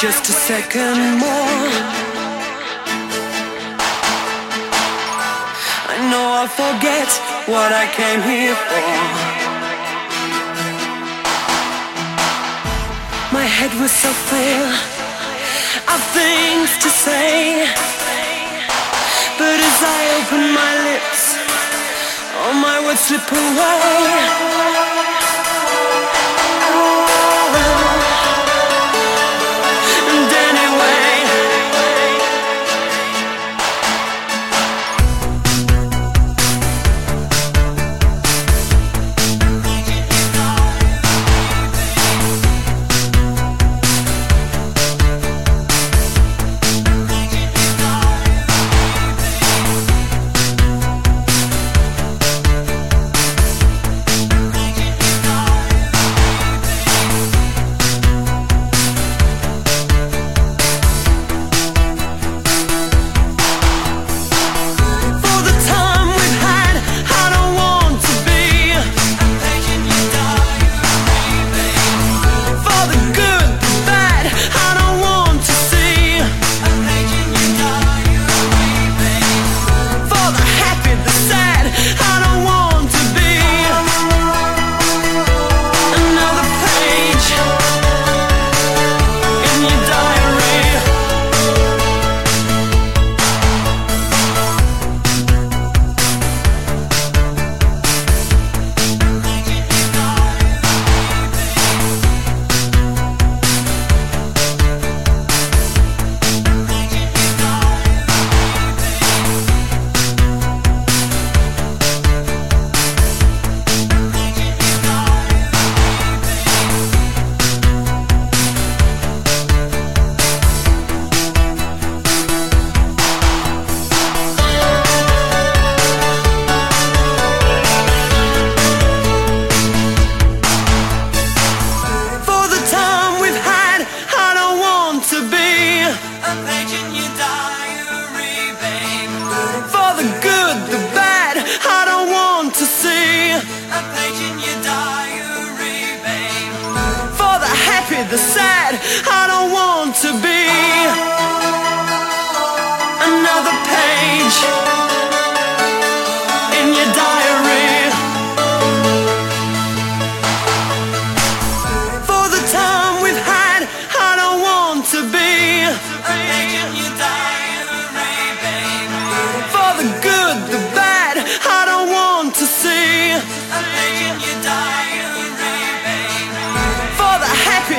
just a second more. I know I'll forget what I came here for. My head was so full of things to say, but as I open my lips, all my words slip away.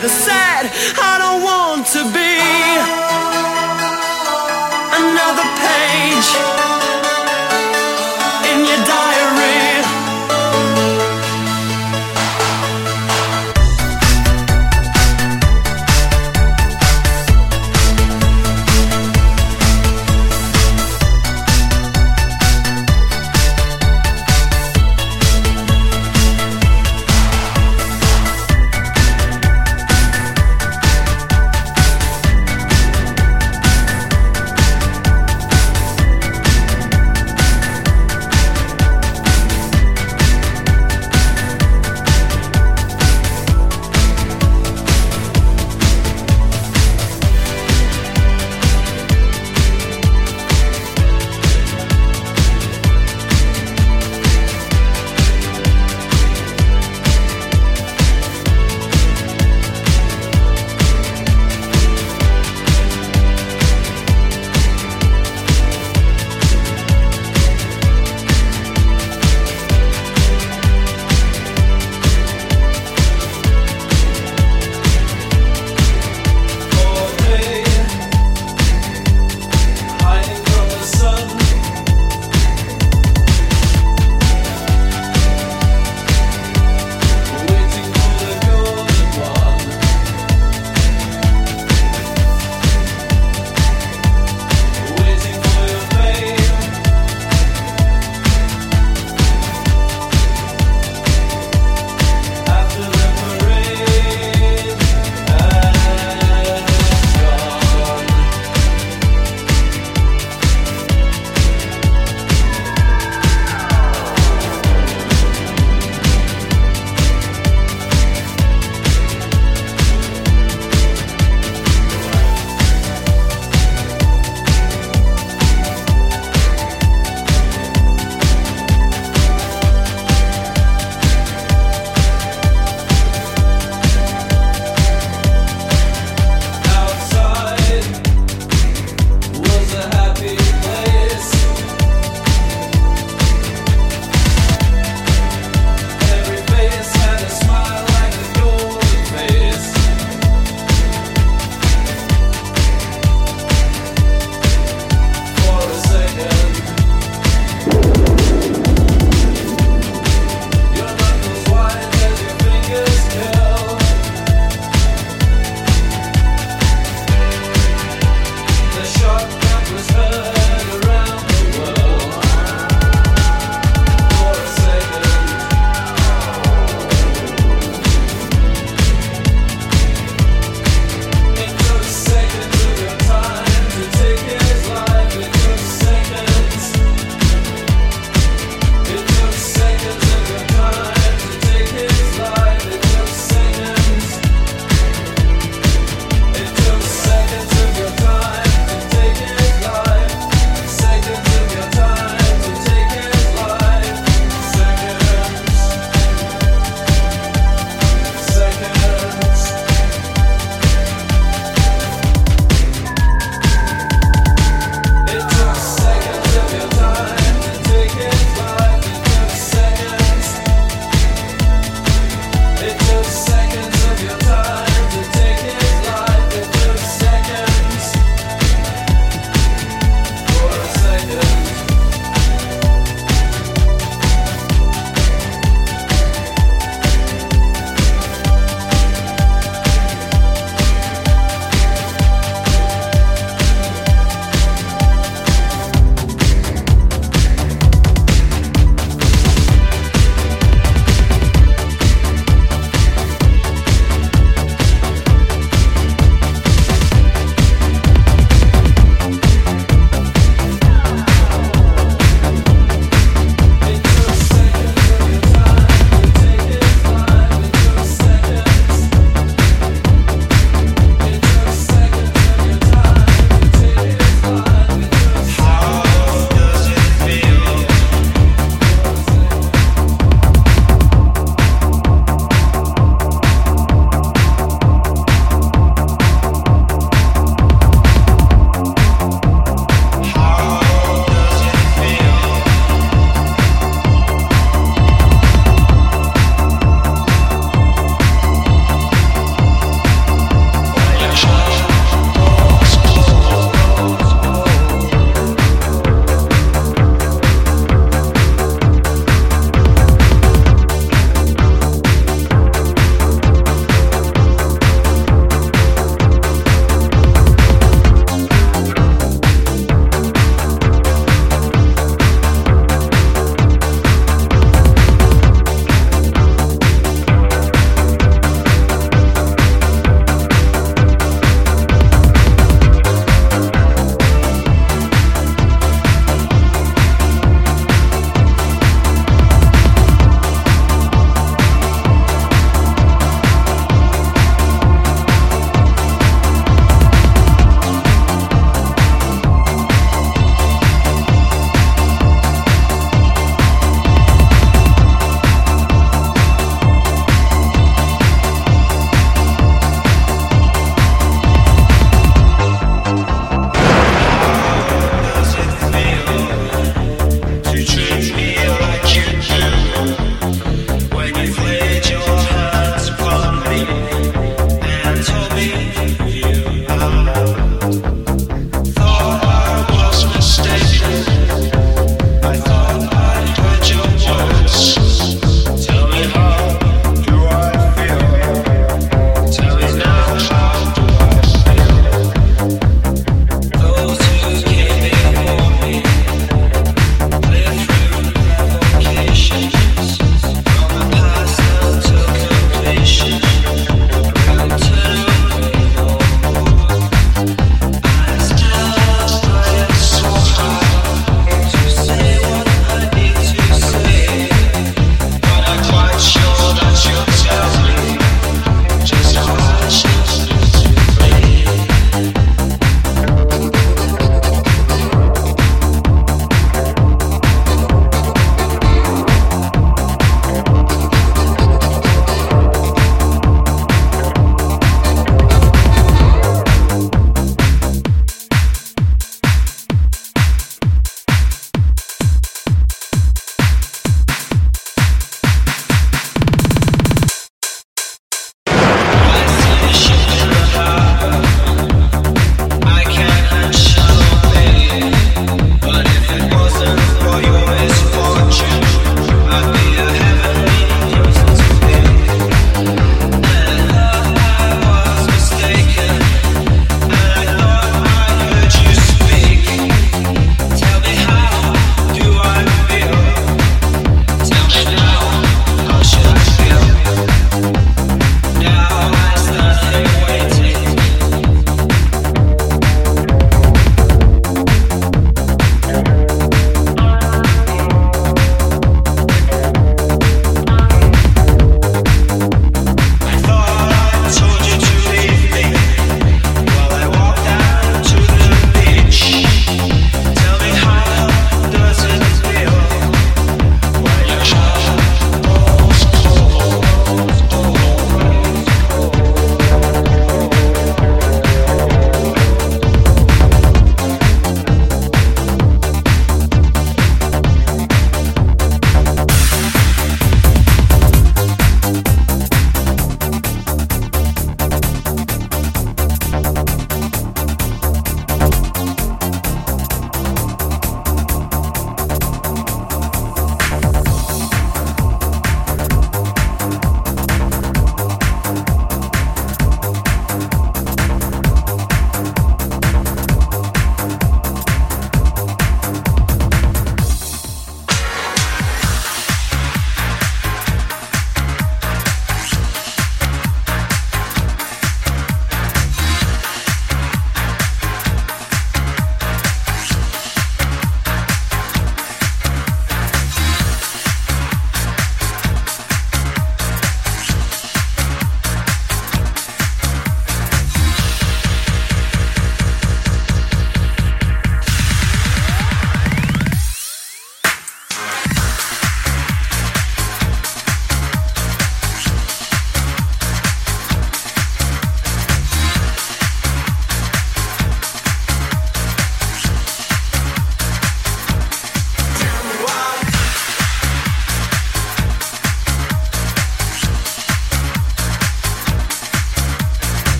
the sad. I don't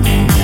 Música